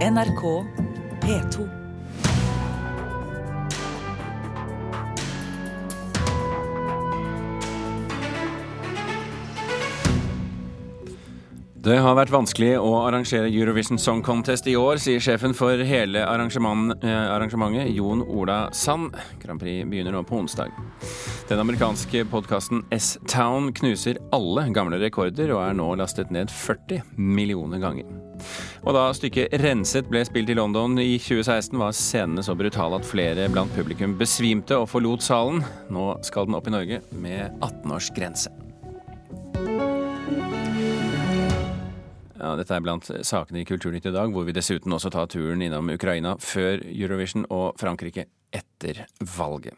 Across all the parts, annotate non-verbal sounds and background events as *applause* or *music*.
NRK P2. Det har vært vanskelig å arrangere Eurovision Song Contest i år, sier sjefen for hele arrangement, eh, arrangementet, Jon Ola Sand. Grand Prix begynner nå på onsdag. Den amerikanske podkasten S-Town knuser alle gamle rekorder, og er nå lastet ned 40 millioner ganger. Og da stykket 'Renset' ble spilt i London i 2016, var scenene så brutale at flere blant publikum besvimte og forlot salen. Nå skal den opp i Norge med 18-årsgrense. Ja, dette er blant sakene i Kulturnytt i dag, hvor vi dessuten også tar turen innom Ukraina før Eurovision og Frankrike etter valget.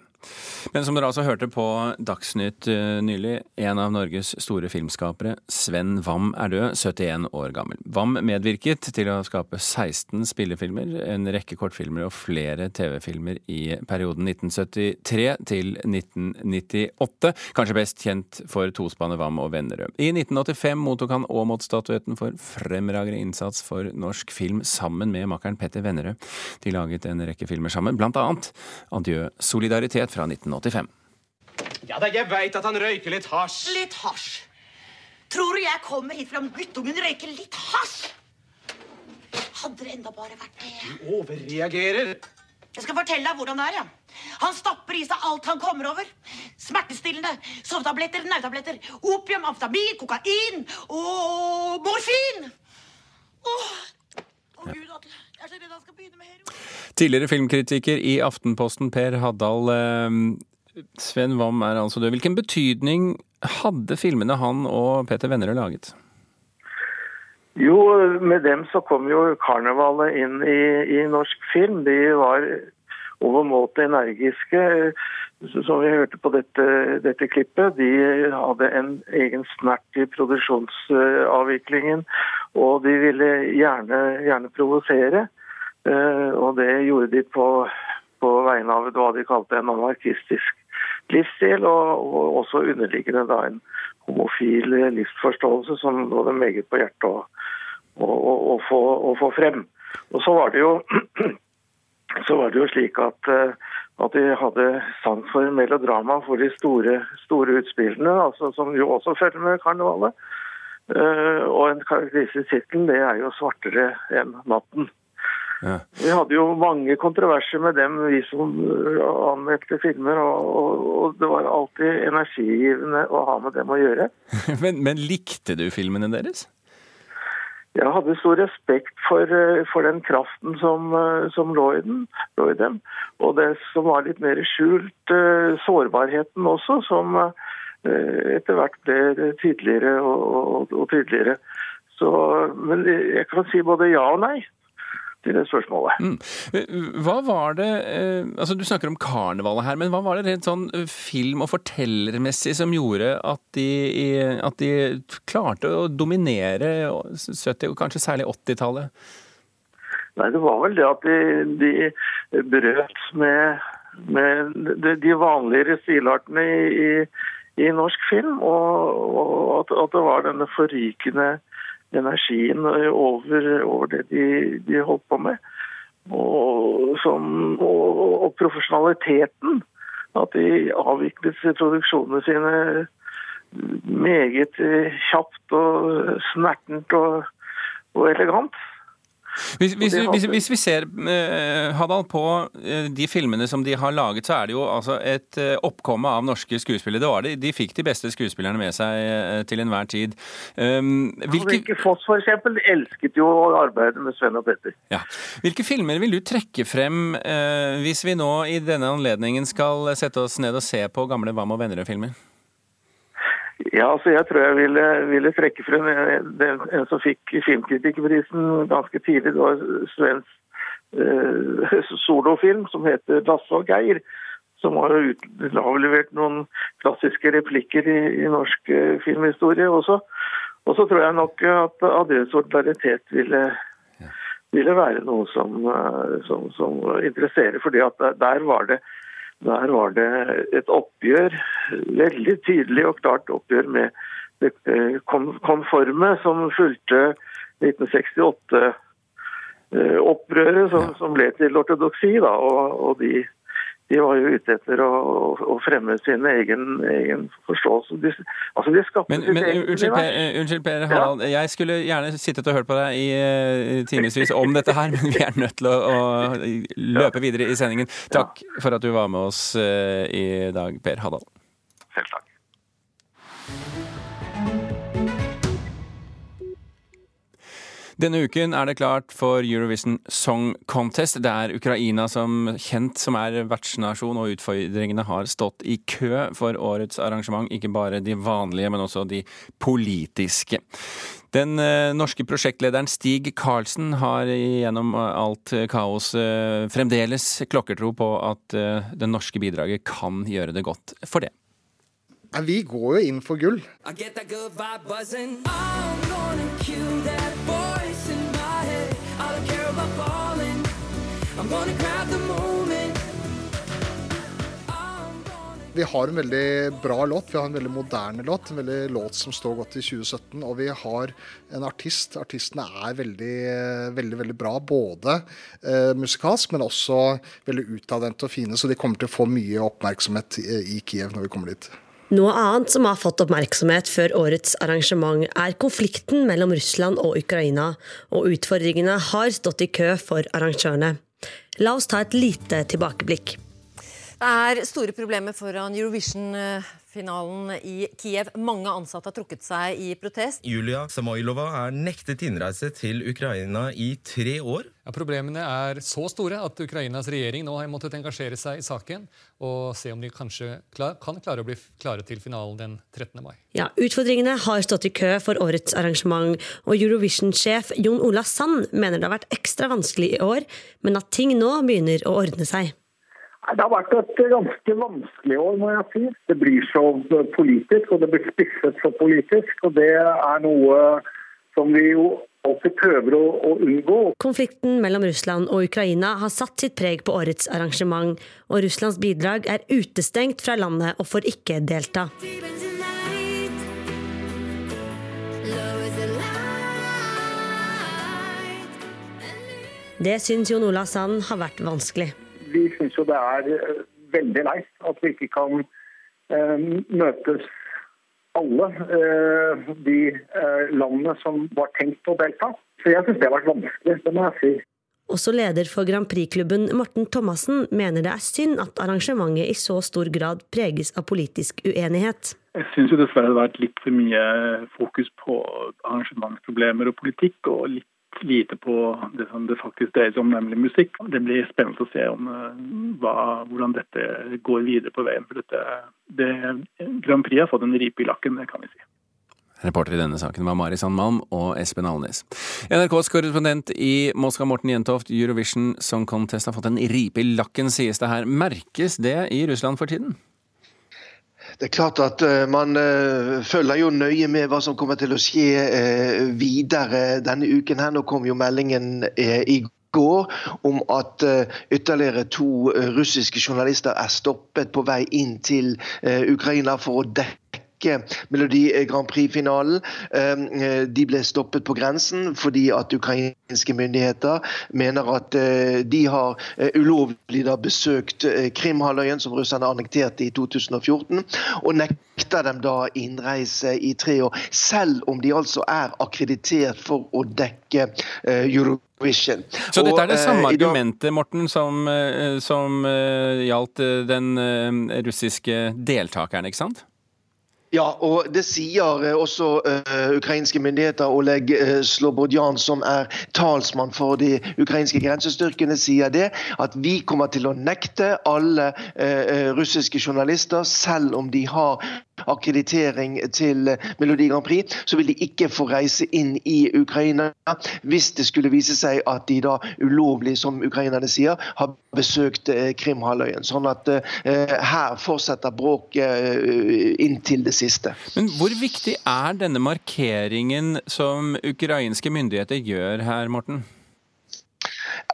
Men som dere altså hørte på Dagsnytt eh, nylig, en av Norges store filmskapere, Sven Wam, er død, 71 år gammel. Wam medvirket til å skape 16 spillefilmer, en rekke kortfilmer og flere TV-filmer i perioden 1973 til 1998. Kanskje best kjent for tospannet Wam og Vennerød. I 1985 mottok han Aamodt-statuetten for fremragende innsats for norsk film sammen med makkeren Petter Vennerød. De laget en rekke filmer sammen, blant annet Adjø solidaritet fra 1985. Ja da, jeg veit at han røyker litt hasj. Litt hasj. Tror du jeg kommer hit fordi guttungen røyker litt hasj? Hadde det enda bare vært det. Overreagerer. Jeg skal fortelle deg hvordan det er. ja. Han stapper i seg alt han kommer over. Smertestillende, sovetabletter, nervetabletter, opium, amfetamin, kokain og morfin. Åh, Å, Gud, Atle. Jeg er så redd han skal begynne med heroin. Tidligere filmkritiker i Aftenposten, Per Haddal. eh, Sven Wam er altså død. Hvilken betydning hadde filmene han og Peter Vennerød laget? Jo, med dem så kom jo karnevalet inn i, i norsk film. De var overmåte energiske. Som vi hørte på dette, dette klippet, de hadde en egen snert i produksjonsavviklingen. Og de ville gjerne, gjerne provosere. Eh, Og det gjorde de på, på vegne av hva de kalte en anarkistisk livsstil, og, og også underliggende da en homofil livsforståelse som lå dem meget på hjertet å, å, å, få, å få frem. Og så var det jo *clears throat* var det jo slik at, eh, at de hadde sans for melodrama for de store, store utspillene, altså, som jo også følger med karnevalet. Eh, Og en karakteristisk tittel det er jo 'Svartere enn natten'. Ja. Vi hadde jo mange kontroverser med dem, vi som eh, anmeldte filmer. Og, og, og det var alltid energigivende å ha med dem å gjøre. *laughs* Men, men likte du filmene deres? Jeg hadde stor respekt for, eh, for den kraften som, eh, som lå, i den, lå i dem. Og det som var litt mer skjult, sårbarheten også, som etter hvert ble tydeligere og, og, og tydeligere. Så, men jeg kan si både ja og nei til det spørsmålet. Mm. Hva var det eh, Altså, du snakker om karnevalet her, men hva var det rent sånn eh, film- og fortellermessig som gjorde at de, at de klarte å dominere 70- og kanskje særlig 80-tallet? Nei, det var vel det at de, de brøt med, med de, de vanligere stilartene i, i, i norsk film, og, og at, at det var denne forrykende energien over, over det de, de holdt på med. Og, som, og, og profesjonaliteten. At de avviklet produksjonene sine meget kjapt og snertent og, og elegant. Hvis, hvis, hvis, hvis vi ser, eh, Hadal, på eh, de filmene som de har laget, så er det jo altså et eh, oppkomme av norske skuespillere. Det var det. De fikk de beste skuespillerne med seg til enhver tid. Um, hvilke, Ulrikke Foss for eksempel elsket jo å arbeide med Sven og Petter. ja. hvilke filmer vil du trekke frem hvis vi nå i denne anledningen skal sette oss ned og se på gamle Vam og Vennerød-filmer? Ja, altså jeg tror jeg ville, ville trekke frem en, en som fikk filmkritikerprisen ganske tidlig. Det var Svens eh, solofilm som heter 'Lasse og Geir'. Som har avlevert noen klassiske replikker i, i norsk eh, filmhistorie også. Og så tror jeg nok at Adré solidaritet ville, ville være noe som, eh, som, som interesserer. fordi at der var det der var det et oppgjør, veldig tydelig og klart oppgjør med det eh, konforme som fulgte 1968-opprøret, som, som ble til ortodoksi. og, og de, de var jo ute etter å, å fremme sin egen, egen forståelse. De, altså de skapte Men, men unnskyld, per, univers. unnskyld, per Harald. Jeg skulle gjerne sittet og hørt på deg i uh, timevis om dette her, men vi er nødt til å, å løpe videre i sendingen. Takk for at du var med oss eh, i dag, Per Hadal. Selv takk. Denne uken er det klart for Eurovision Song Contest. Det er Ukraina som kjent som er vertsnasjon, og utfordringene har stått i kø for årets arrangement. Ikke bare de vanlige, men også de politiske. Den eh, norske prosjektlederen Stig Karlsen har gjennom alt kaos eh, fremdeles klokkertro på at eh, det norske bidraget kan gjøre det godt for det. Nei, Vi går jo inn for gull. I get that good vibe buzzing. I'm gonna cue that voice in my head. I don't care about falling. I'm gonna grab the moment. Vi har en veldig bra låt. Vi har en veldig moderne låt. En veldig låt som står godt i 2017. Og vi har en artist. Artistene er veldig, veldig veldig bra. Både eh, musikalsk, men også veldig utadvendte og fine. Så de kommer til å få mye oppmerksomhet i, i Kiev når vi kommer dit. Noe annet som har fått oppmerksomhet før årets arrangement, er konflikten mellom Russland og Ukraina, og utfordringene har stått i kø for arrangørene. La oss ta et lite tilbakeblikk. Det er store problemer foran Eurovision-finalen i Kiev. Mange ansatte har trukket seg i protest. Julia Samoilova er nektet innreise til Ukraina i tre år. Ja, problemene er så store at Ukrainas regjering nå har måttet engasjere seg i saken og se om de kanskje klar, kan klare å bli klare til finalen den 13. mai. Ja, Utfordringene har stått i kø for årets arrangement, og Eurovision-sjef Jon Ola Sand mener det har vært ekstra vanskelig i år, men at ting nå begynner å ordne seg. Det har vært et ganske vanskelig år, må jeg si. Det blir så politisk, og det blir spisset så politisk. Og det er noe som vi jo alltid prøver å, å unngå. Konflikten mellom Russland og Ukraina har satt sitt preg på årets arrangement, og Russlands bidrag er utestengt fra landet og får ikke delta. Det syns Jon Ola Sand har vært vanskelig. Vi syns jo det er eh, veldig leit at vi ikke kan eh, møtes alle eh, de eh, landene som var tenkt å delta. Så jeg syns det har vært vanskelig, det må jeg si. Også leder for Grand Prix-klubben Morten Thomassen mener det er synd at arrangementet i så stor grad preges av politisk uenighet. Jeg syns dessverre det har vært litt for mye fokus på arrangementsproblemer og politikk, og litt lite på det som det faktisk dreier seg om, nemlig musikk. Det blir spennende å se om eh, hva, hvordan dette går videre på veien. For dette, det, Grand Prix har fått en ripe i lakken, det kan vi si. Reporter i denne saken var Mari Sandmalm og Espen Alnes. NRKs korrespondent i Moskva, Morten Jentoft, Eurovision Song Contest har fått en ripe i lakken, sies det her. Merkes det i Russland for tiden? Det er klart at uh, man uh, følger jo nøye med hva som kommer til å skje uh, videre denne uken. her. Nå kom jo meldingen i går om at ytterligere to russiske journalister er stoppet på vei inn til Ukraina for å dekke Melodi Grand Prix-finalen. De ble stoppet på grensen fordi at ukrainske myndigheter mener at de har ulovlig da besøkt Krimhalvøya, som russerne annekterte i 2014, og nekter dem da innreise i tre år, selv om de altså er akkreditert for å dekke Eurovision. Så dette er det samme eh, argumentet, Morten, som, eh, som eh, gjaldt eh, den eh, russiske deltakeren, ikke sant? Ja, og det sier eh, også uh, ukrainske myndigheter. Oleg uh, Slobodjan, som er talsmann for de ukrainske grensestyrkene, sier det. At vi kommer til å nekte alle uh, russiske journalister, selv om de har akkreditering til Melodi Grand Prix, så vil de ikke få reise inn i Ukraina hvis det skulle vise seg at de da ulovlig, som ukrainerne sier, har besøkt eh, Krimhalvøya. Sånn at eh, her fortsetter bråket eh, inntil det siste. Men hvor viktig er denne markeringen som ukrainske myndigheter gjør her, Morten?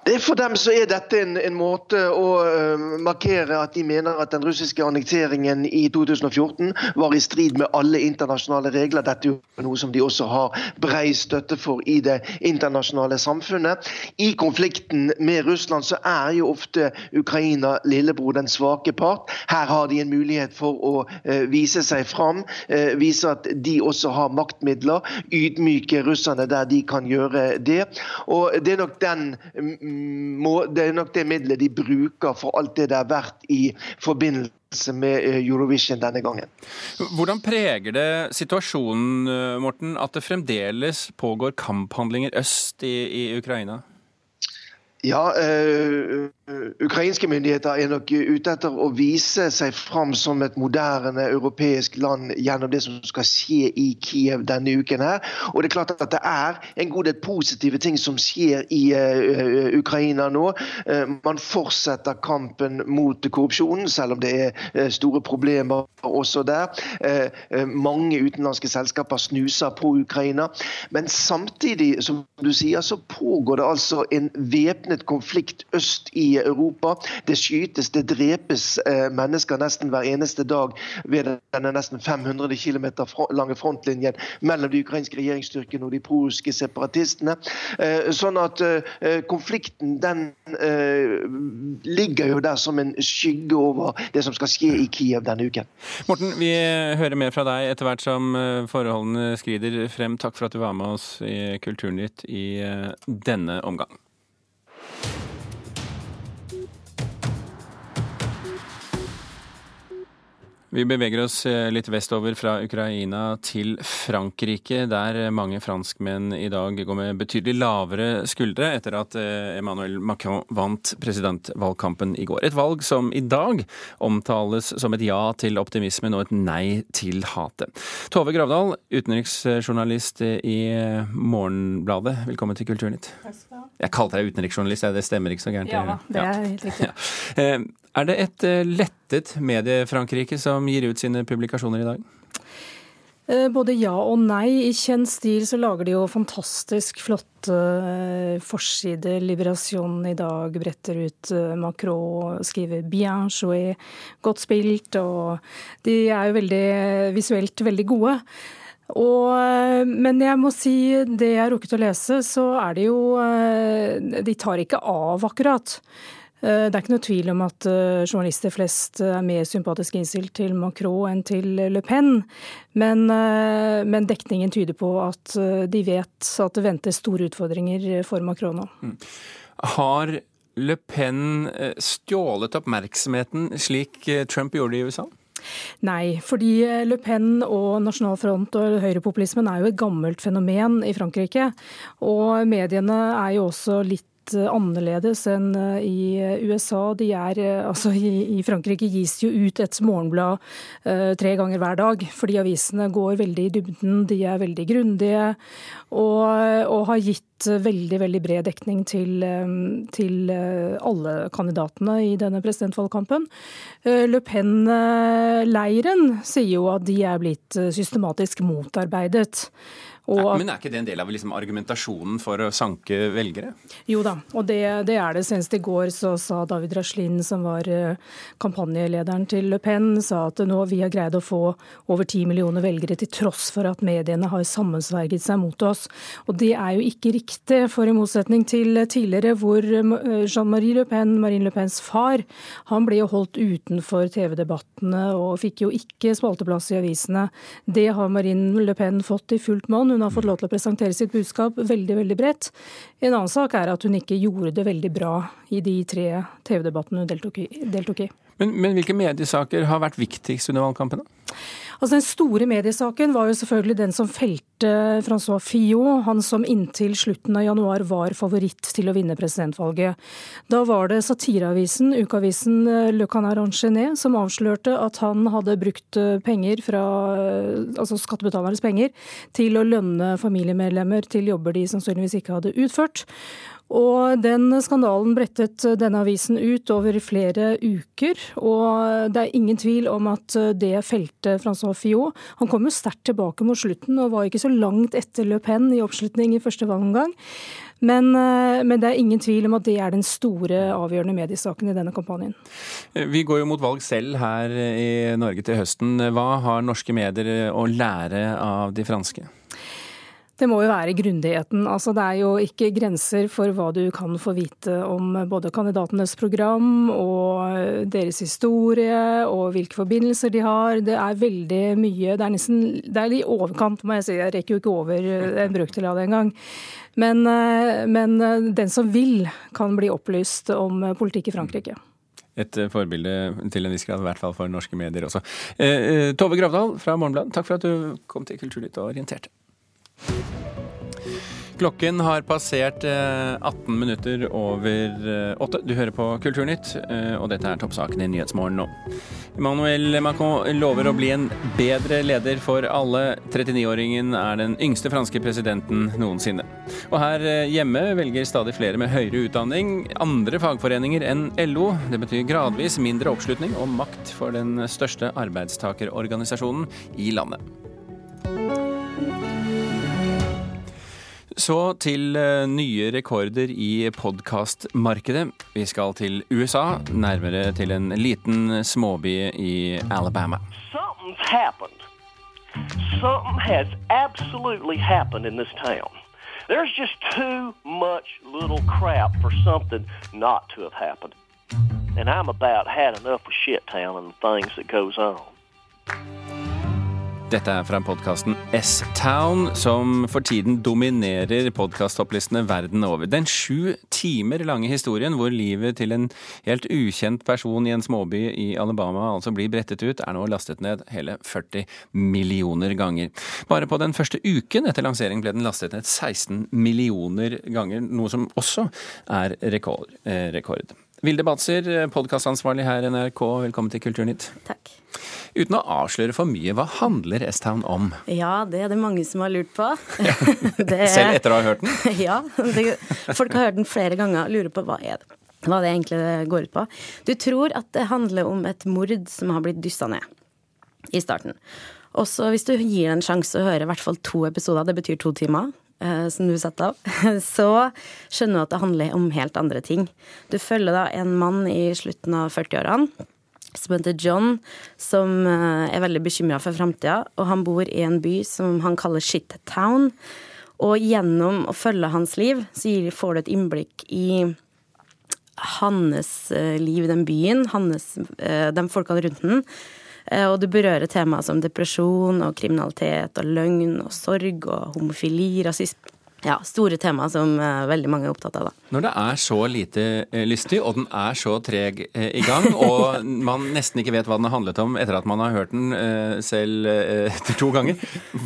For dem så er dette en, en måte å uh, markere at de mener at den russiske annekteringen i 2014 var i strid med alle internasjonale regler. Dette er jo noe som de også har brei støtte for i det internasjonale samfunnet. I konflikten med Russland så er jo ofte Ukraina lillebror, den svake part. Her har de en mulighet for å uh, vise seg fram, uh, vise at de også har maktmidler, ydmyke russerne der de kan gjøre det. Og det er nok den må, det er nok det middelet de bruker for alt det det har vært i forbindelse med eh, Eurovision denne gangen. Hvordan preger det situasjonen eh, Morten, at det fremdeles pågår kamphandlinger øst i, i Ukraina? Ja, øh, Ukrainske myndigheter er nok ute etter å vise seg fram som et moderne europeisk land gjennom det som skal skje i Kiev denne uken. her. Og Det er klart at det er en god del positive ting som skjer i uh, Ukraina nå. Man fortsetter kampen mot korrupsjonen, selv om det er store problemer også der. Mange utenlandske selskaper snuser på Ukraina. Men samtidig, som du sier, så pågår det altså en væpnet konflikt øst i Europa. Det skytes, det drepes eh, mennesker nesten hver eneste dag ved denne nesten 500 km lange frontlinjen mellom de ukrainske regjeringsstyrkene og de prorussiske separatistene. Eh, sånn at eh, konflikten den ligger jo der som en skygge over det som skal skje i Kiev denne uken. Morten, vi hører mer fra deg etter hvert som forholdene skrider frem. Takk for at du var med oss i Kulturnytt i denne omgang. Vi beveger oss eh, litt vestover fra Ukraina til Frankrike, der mange franskmenn i dag går med betydelig lavere skuldre etter at eh, Emmanuel Macron vant presidentvalgkampen i går. Et valg som i dag omtales som et ja til optimismen og et nei til hatet. Tove Gravdal, utenriksjournalist i Morgenbladet, velkommen til Kulturnytt. Takk skal du ha. Jeg kalte deg utenriksjournalist, det stemmer ikke så gærent? Ja det er helt riktig. Ja. Er det et eh, lettet medie-Frankrike som gir ut sine publikasjoner i dag? Eh, både ja og nei. I kjent stil så lager de jo fantastisk flotte eh, forsider. Liberation i dag bretter ut Macron, skriver 'bien joué', godt spilt. Og de er jo veldig visuelt veldig gode. Og, men jeg må si, det jeg har rukket å lese, så er det jo De tar ikke av, akkurat. Eh, det er ikke noe tvil om at eh, journalister flest er mer sympatisk innstilt til Macron enn til Le Pen, men, eh, men, dekningen tyder på at de vet at det venter store utfordringer for Macron nå. Mm. Har Le Pen stjålet oppmerksomheten slik Trump gjorde i USA? Nei, fordi Le Pen og Nasjonal Front og høyrepopulismen er jo et gammelt fenomen i Frankrike. Og mediene er jo også litt Eh, annerledes enn eh, i eh, USA. De er, *laughs* altså i, Frankrike gis jo ut et morgenblad tre ganger hver dag, fordi avisene går veldig i dybden. De er veldig grundige og, og har gitt veldig veldig bred dekning til, til, alle kandidatene i denne presidentvalgkampen. Le Pen-leiren sier jo at de er blitt systematisk motarbeidet. Og, men er ikke det en del av liksom, argumentasjonen for å sanke velgere? Jo da, og det, det er det. Senest i går så sa David Raslin, som var eh, kampanjelederen til Le Pen, sa at nå vi har greid å få over ti millioner velgere til tross for at mediene har sammensverget seg mot oss. Og det er jo ikke riktig, for i motsetning til tidligere hvor eh, Jean-Marie Le Pen, Marine Le Pens far, han ble jo holdt utenfor TV-debattene og fikk jo ikke spalteplass i avisene. Det har Marine Le Pen fått i fullt monn. Hun har fått lov til å presentere sitt budskap veldig veldig bredt. En annen sak er at hun ikke gjorde det veldig bra i de tre TV-debattene hun deltok i. Deltok i. Men, men, hvilke mediesaker har vært viktigst under valgkampen? Altså Den store mediesaken var jo selvfølgelig den som felte Francois Fillon, han som inntil slutten av januar var favoritt til å vinne presidentvalget. Da var det satireavisen, ukeavisen eh, Le Canard Enchaîné, som avslørte at han hadde brukt eh, penger fra eh, altså skattebetalernes penger til å lønne familiemedlemmer til jobber de sannsynligvis ikke hadde utført. Og den skandalen brettet denne avisen ut over flere uker. Og det er ingen tvil om at det felte Francois Fillot. Han kom jo sterkt tilbake mot slutten og var ikke så langt etter Le Pen i oppslutning i første valgomgang. Men, eh, men, det er ingen tvil om at det er den store avgjørende mediesaken i denne kampanjen. Vi går jo mot valg selv her i Norge til høsten. Hva har norske medier å lære av de franske? Det må jo være grundigheten. Altså, det er jo ikke grenser for hva du kan få vite om både kandidatenes program og deres historie og hvilke forbindelser de har. Det er veldig mye. Det er nesten det er i overkant, må jeg si. Jeg rekker jo ikke over en brøkdel av det engang. Men, men den som vil, kan bli opplyst om politikk i Frankrike et forbilde til en viss grad, i hvert fall for norske medier også. Eh, eh Tove Gravdal fra Morgenbladet, takk for at du kom til Kulturnytt og orienterte. Klokken har passert 18 eh, minutter over 8. Du hører på Kulturnytt, eh, og dette er toppsaken i Nyhetsmorgen nå. Emmanuel Macron lover å bli en bedre leder for alle. 39-åringen er den yngste franske presidenten noensinne. Og her hjemme velger stadig flere med høyere utdanning andre fagforeninger enn LO. Det betyr gradvis mindre oppslutning og makt for den største arbeidstakerorganisasjonen i landet. Så til eh, nye rekorder i podkastmarkedet. Vi skal til USA, nærmere til en liten småby i Alabama. Something's happened. Something has absolutely happened in this town. There's just too much little crap for something not to have happened. And I'm about had enough of shit town and the things that goes on. Dette er fra podkasten S-Town, som for tiden dominerer podkasttopplistene verden over. Den sju timer lange historien hvor livet til en helt ukjent person i en småby i Alabama altså blir brettet ut, er nå lastet ned hele 40 millioner ganger. Bare på den første uken etter lansering ble den lastet ned 16 millioner ganger, noe som også er rekord. Eh, rekord. Vilde Batzer, podkastansvarlig her i NRK, velkommen til Kulturnytt. Takk. Uten å avsløre for mye, hva handler S-Town om? Ja, det er det mange som har lurt på. Ja. *laughs* er... Selv etter å ha hørt den? *laughs* ja. Det... folk har hørt den flere ganger og lurer på hva er det hva det egentlig går ut på. Du tror at det handler om et mord som har blitt dyssa ned i starten. Også hvis du gir en sjanse å høre i hvert fall to episoder, det betyr to timer, som du satte av, *laughs* så skjønner du at det handler om helt andre ting. Du følger da en mann i slutten av 40-årene som heter John, som eh, er veldig bekymra for framtida. Og han bor i en by som han kaller Shit-town. Og gjennom å følge hans liv, så får du et innblikk i hans eh, liv i den byen, hans, eh, de folkene rundt den. Og det berører temaer som depresjon og kriminalitet og løgn og sorg og homofili, rasisme ja, store tema som uh, veldig mange er opptatt av. Da. Når det er så lite uh, lystig, og den er så treg i gang, og *laughs* man nesten ikke vet hva den har handlet om etter at man har hørt den selv etter to ganger,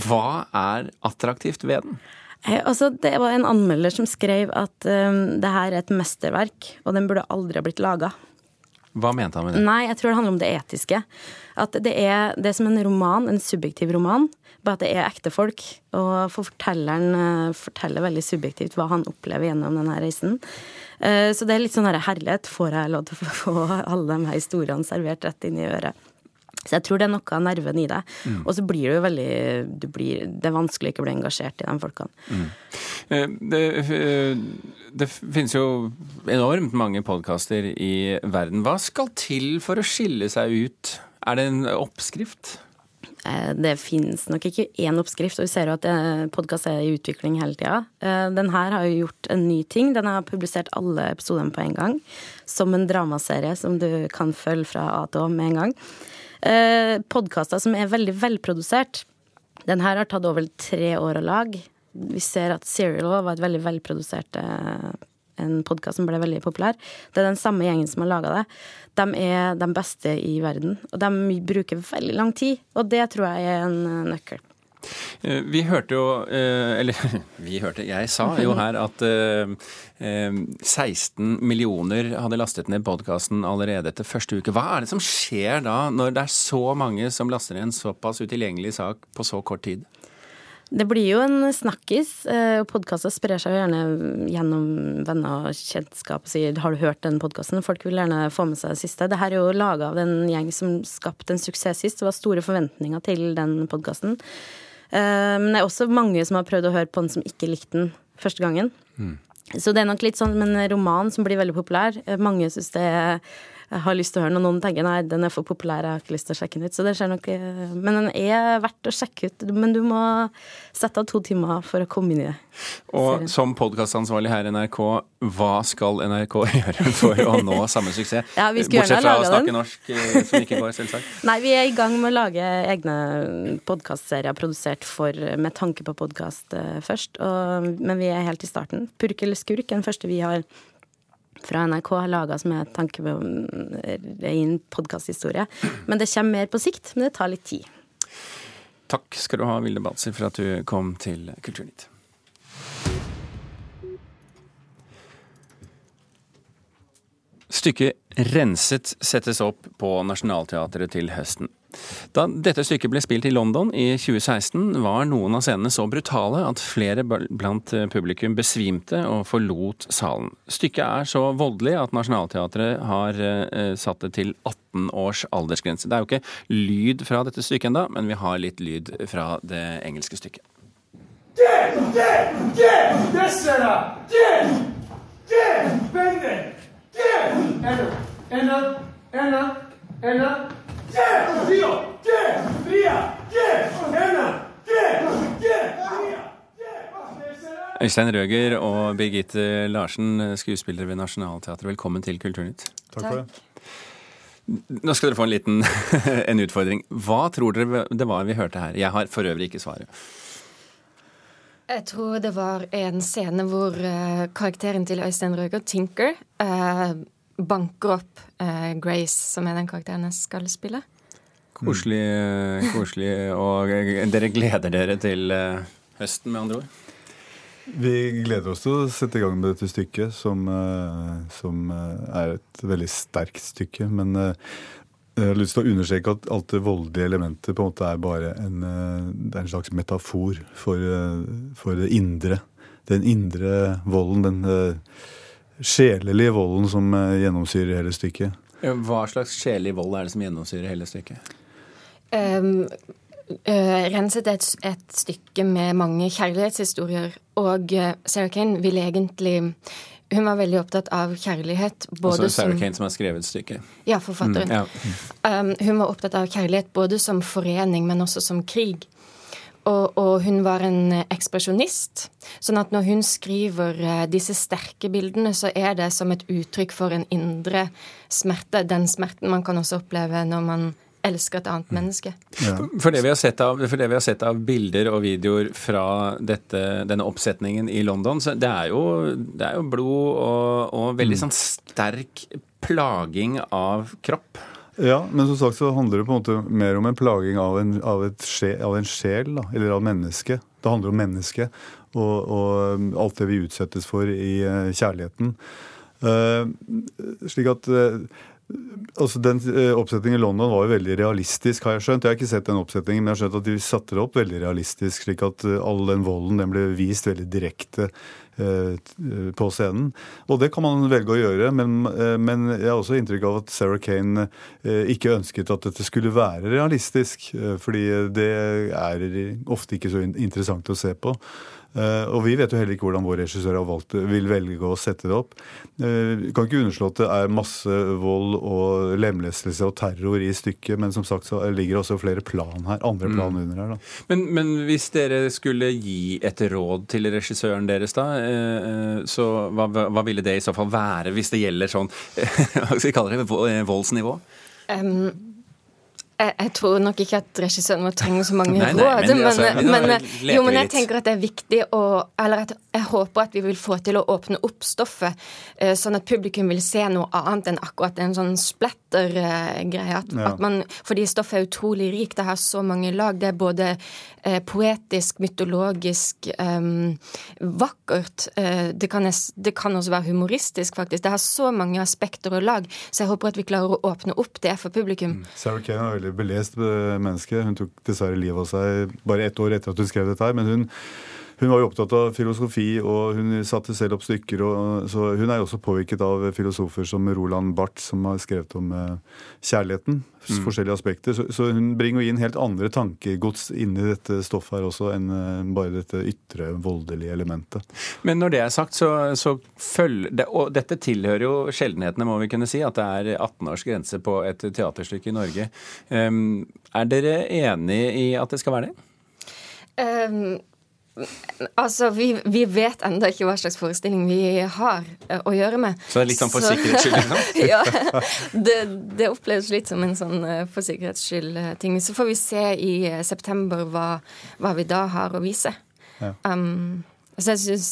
hva er attraktivt ved den? Altså, det var en anmelder som skrev at um, det her er et mesterverk, og den burde aldri ha blitt laga. Hva mente han med det? Nei, jeg tror det handler om det etiske. At det er, det er som en roman, en subjektiv roman, bare at det er ekte folk. Og fortelleren eh, forteller veldig subjektivt hva han opplever gjennom denne reisen. Eh, så det er litt sånn herlighet. Får jeg lov til å få alle de her historiene servert rett inn i øret? Så jeg tror det er noe av nerven i det. Mm. Og så blir det jo veldig du blir, Det er vanskelig ikke å bli engasjert i de folkene. Mm. Eh, det, det, finnes jo enormt mange podkaster i verden. Hva skal til for å skille seg ut? Er det en oppskrift? Eh, det finnes nok ikke én oppskrift, og vi ser jo at eh, podkast er i utvikling hele tida. Denne den her har jo gjort en ny ting. Den har publisert alle episodene på en gang. Som en dramaserie som du kan følge fra A til Å med en gang. Podkaster som er veldig velprodusert. Den her har tatt over tre år å lage. Vi ser at Serial var et veldig velprodusert en podkast som ble veldig populær. Det er den samme gjengen som har laga det. De er de beste i verden. Og de bruker veldig lang tid, og det tror jeg er en eh, nøkkel. Eh, vi hørte jo, eh, eller *laughs* vi hørte, jeg sa jo her at 16 millioner hadde lastet ned podkasten allerede etter første uke. Hva er det som skjer da, når det er så mange som laster ned en såpass utilgjengelig sak på så kort tid? Det blir jo en snakkis. Eh, Podkaster sprer seg jo gjerne gjennom venner og kjentskap. Sier 'har du hørt den podkasten'? Folk vil gjerne få med seg det siste. Dette er jo laga av en gjeng som skapte en suksess sist. Det var store forventninger til den podkasten. Eh, men det er også mange som har prøvd å høre på den som ikke likte den første gangen. Mm. Så det er nok litt sånn med en roman som blir veldig populær. Mange syns det er jeg har lyst til å høre den, og noen tenker nei, den er for populær, jeg har ikke lyst til å sjekke den ut. Så det skjer nok eh, Men den er verdt å sjekke ut. Men du må sette av to timer for å komme inn i det. Og som podkastansvarlig her i NRK, hva skal NRK *laughs* gjøre for å nå samme suksess? Ja, vi skulle Bortsett fra å snakke den. norsk, eh, som ikke går, selvsagt. *laughs* Nei, vi er i gang med å lage egne podkastserier produsert for, med tanke på podkast først. Og, men vi er helt i starten. Purk eller skurk er den første vi har fra NRK har laga som er tanke på en podkasthistorie. Men det kommer mer på sikt, men det tar litt tid. Takk skal du ha, Vilde Batzer, for at du kom til Kulturnytt. Stykket 'Renset' settes opp på Nationaltheatret til høsten. Da dette stykket ble spilt i London i 2016, var noen av scenene så brutale at flere blant publikum besvimte og forlot salen. Stykket er så voldelig at Nationaltheatret har eh, satt det til 18 års aldersgrense. Det er jo ikke lyd fra dette stykket ennå, men vi har litt lyd fra det engelske stykket. Get! Get! Get! Dessera! Get! Get! Get! Enda! Enda! Get! Ria! Get! Øystein Røger og Birgitte Larsen, skuespillere ved Nationaltheatret, velkommen til Kulturnytt. Takk for det. Nå skal dere få en liten *laughs* en utfordring. Hva tror dere det var vi hørte her? Jeg har for øvrig ikke svaret. Jeg tror det var en scene hvor eh, karakteren til Øystein Røger, Tinker, eh, banker opp eh, Grace, som er den karakteren jeg skal spille. Koselig, koselig. Og dere gleder dere til eh, høsten, med andre ord? Vi gleder oss til å sette i gang med dette stykket, som, eh, som eh, er et veldig sterkt stykke. Men eh, jeg har lyst til å understreke at alt det voldelige elementet på en måte er bare en, det er en slags metafor for, for det indre. Den indre volden, den sjelelige volden som eh, gjennomsyrer hele stykket. Hva slags sjelelig vold er det som gjennomsyrer hele stykket? Um, uh, Renset er et, et stykke med mange kjærlighetshistorier, og eh, Sarah Kane ville egentlig Hun var veldig opptatt av kjærlighet. Altså Sarah som Kane som har skrevet stykket? Ja, forfatteren. Mm, ja. Um, hun var opptatt av kjærlighet både som forening, men også som krig. Og, og hun var en ekspresjonist. Sånn at når hun skriver eh, disse sterke bildene, så er det som et uttrykk for en indre smerte. Den smerten man kan også oppleve når man elsker et annet menneske. For, det vi har sett av, for det vi har sett av bilder og videoer fra dette, denne oppsetningen i London, så det er jo, det er jo blod og, og veldig sånn sterk plaging av kropp. Ja, men som sagt så handler det på en måte mer om en plaging av en, av et sje, av en sjel, da, eller av mennesket. Det handler om mennesket og, og alt det vi utsettes for i eh, kjærligheten. Uh, slik at uh, altså Den uh, oppsetningen i London var jo veldig realistisk, har jeg skjønt. Jeg har ikke sett den oppsetningen, men jeg har skjønt at de satte det opp veldig realistisk, slik at all den volden den ble vist veldig direkte på scenen. Og det kan man velge å gjøre, men, eh, men jeg har også inntrykk av at Sarah Kane eh, ikke ønsket at dette skulle være realistisk, eh, fordi det er ofte ikke så interessant å se på. Eh, og vi vet jo heller ikke hvordan vår regissør har valgt, vil velge å sette det opp. Eh, Vi kan ikke underslå at det er masse vold og lemlestelse og terror i stykket, men som sagt så ligger det også flere plan her, andre Mm. plan under her. da. Men, men hvis dere skulle gi et råd til regissøren deres, da, eh, eh, så hva, hva ville det i så fall være, hvis det gjelder sånn *laughs* Hva skal vi kalle det? eh, Voldsnivå? Um, jeg, jeg tror nok ikke at regissøren vår trenger så mange *laughs* Nei, nei, råd. men Men, altså, men, jo, men jeg tenker at det er viktig å Eller at jeg håper at vi vil få til å åpne opp stoffet, eh, sånn at publikum vil se noe annet enn akkurat en sånn splatter-greie. At, Ja. at man, fordi stoffet er utrolig rikt. Det har så mange lag. Det er både eh, poetisk, mytologisk, um, vakkert. Eh, det, kan, det kan også være humoristisk, faktisk. Det har så mange aspekter og lag, så jeg håper at vi klarer å åpne opp det for publikum. Sarah Kane er veldig belest menneske. Hun tok dessverre livet av seg bare ett år etter at hun skrev dette her. Men hun, hun var jo opptatt av filosofi, og hun satte selv opp stykker. Og, så hun er jo også påvirket av filosofer som Roland Barth, som har skrevet om eh, kjærligheten. Mm. Forskjellige aspekter. Så, så hun bringer jo inn helt andre tankegods inn i dette stoffet her også, enn eh, bare dette ytre, voldelige elementet. Men når det er sagt, så, så følger det, Og dette tilhører jo sjeldenhetene, må vi kunne si, at det er 18 års grense på et teaterstykke i Norge. Um, er dere enig i at det skal være det? Um, altså, vi, vi vet ennå ikke hva slags forestilling vi har uh, å gjøre med. Så det er litt sånn for sikkerhets skyld, liksom? *laughs* ja. Det, det, oppleves litt som en sånn uh, for sikkerhets skyld-ting. Så får vi se i uh, september hva, hva, vi da har å vise. Ja. Um, så jeg syns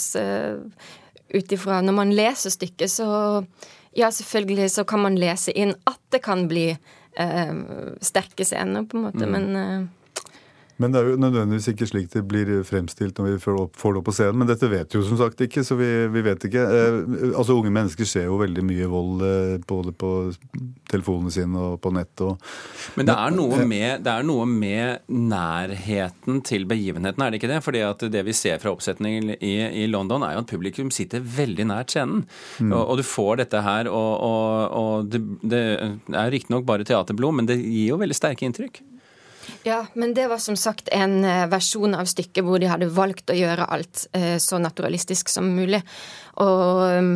ut ifra Når man leser stykket, så Ja, selvfølgelig så kan man lese inn at det kan bli sterke scener, på en måte, Mm. men Men det er jo nødvendigvis ikke slik det blir fremstilt når vi får det opp på scenen. Men dette vet vi jo som sagt ikke, så vi, vi vet ikke. Eh, altså Unge mennesker ser jo veldig mye vold eh, både på telefonene sine og på nett. Og, Men det er, med, det er noe med nærheten til begivenheten, er det ikke det? Fordi at det vi ser fra oppsetningen i, i London, er jo at publikum sitter veldig nært scenen. Mm. Og, og, du får dette her, og, og det, det er riktignok bare teaterblod, men det gir jo veldig sterke inntrykk. Ja, men det var som sagt en eh, versjon av stykket hvor de hadde valgt å gjøre alt eh, så naturalistisk som mulig. Og um,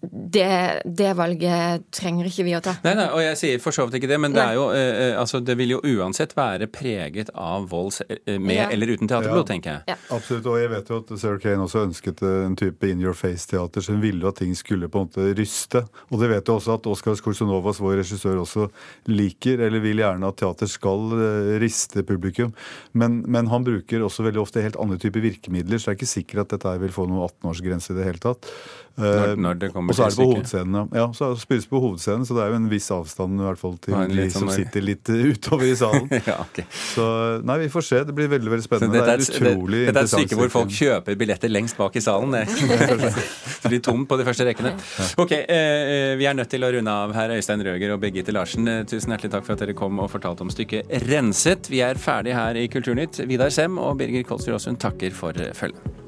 det, det, valget trenger ikke vi å ta. Nei, nei, og jeg sier for så vidt ikke det, men det, er jo, eh, altså, det vil jo uansett være preget av vold eh, med Ja. eller uten teaterblod, tenker jeg. Absolutt, og jeg vet jo at Sarah Kane også ønsket eh, en type in your face-teater, så hun ville at ting skulle på en måte ryste. Og det vet jeg også at Oskar Skorsonovas, vår regissør, også liker, eller vil gjerne at teater skal eh, riste publikum. Men, men han bruker også veldig ofte helt andre typer virkemidler, så det er ikke sikkert at dette vil få noen 18-årsgrense i det hele tatt. Når- når det kommer og så er det på hovedscenen, ja. Så spilles på hovedscenen, så det er jo en viss avstand i hvert fall til de som sånn- sitter litt eh, *laughs* utover i salen. *laughs* ja, okay. Så nei, vi får se. Det blir veldig veldig spennende. er, det et- er utrolig det, dette er et stykke hvor folk kjøper billetter lengst bak i salen. Det *laughs* Det blir tomt på de første rekkene. Ok, eh, Vi er nødt til å runde av her, Øystein Røger og Birgitte Larsen. Eh, Tusen hjertelig takk for at dere kom og fortalte om stykket Renset. Vi er ferdig her i Kulturnytt. Vidar Sem og Birger Kolsrud Aasund takker for eh, følget.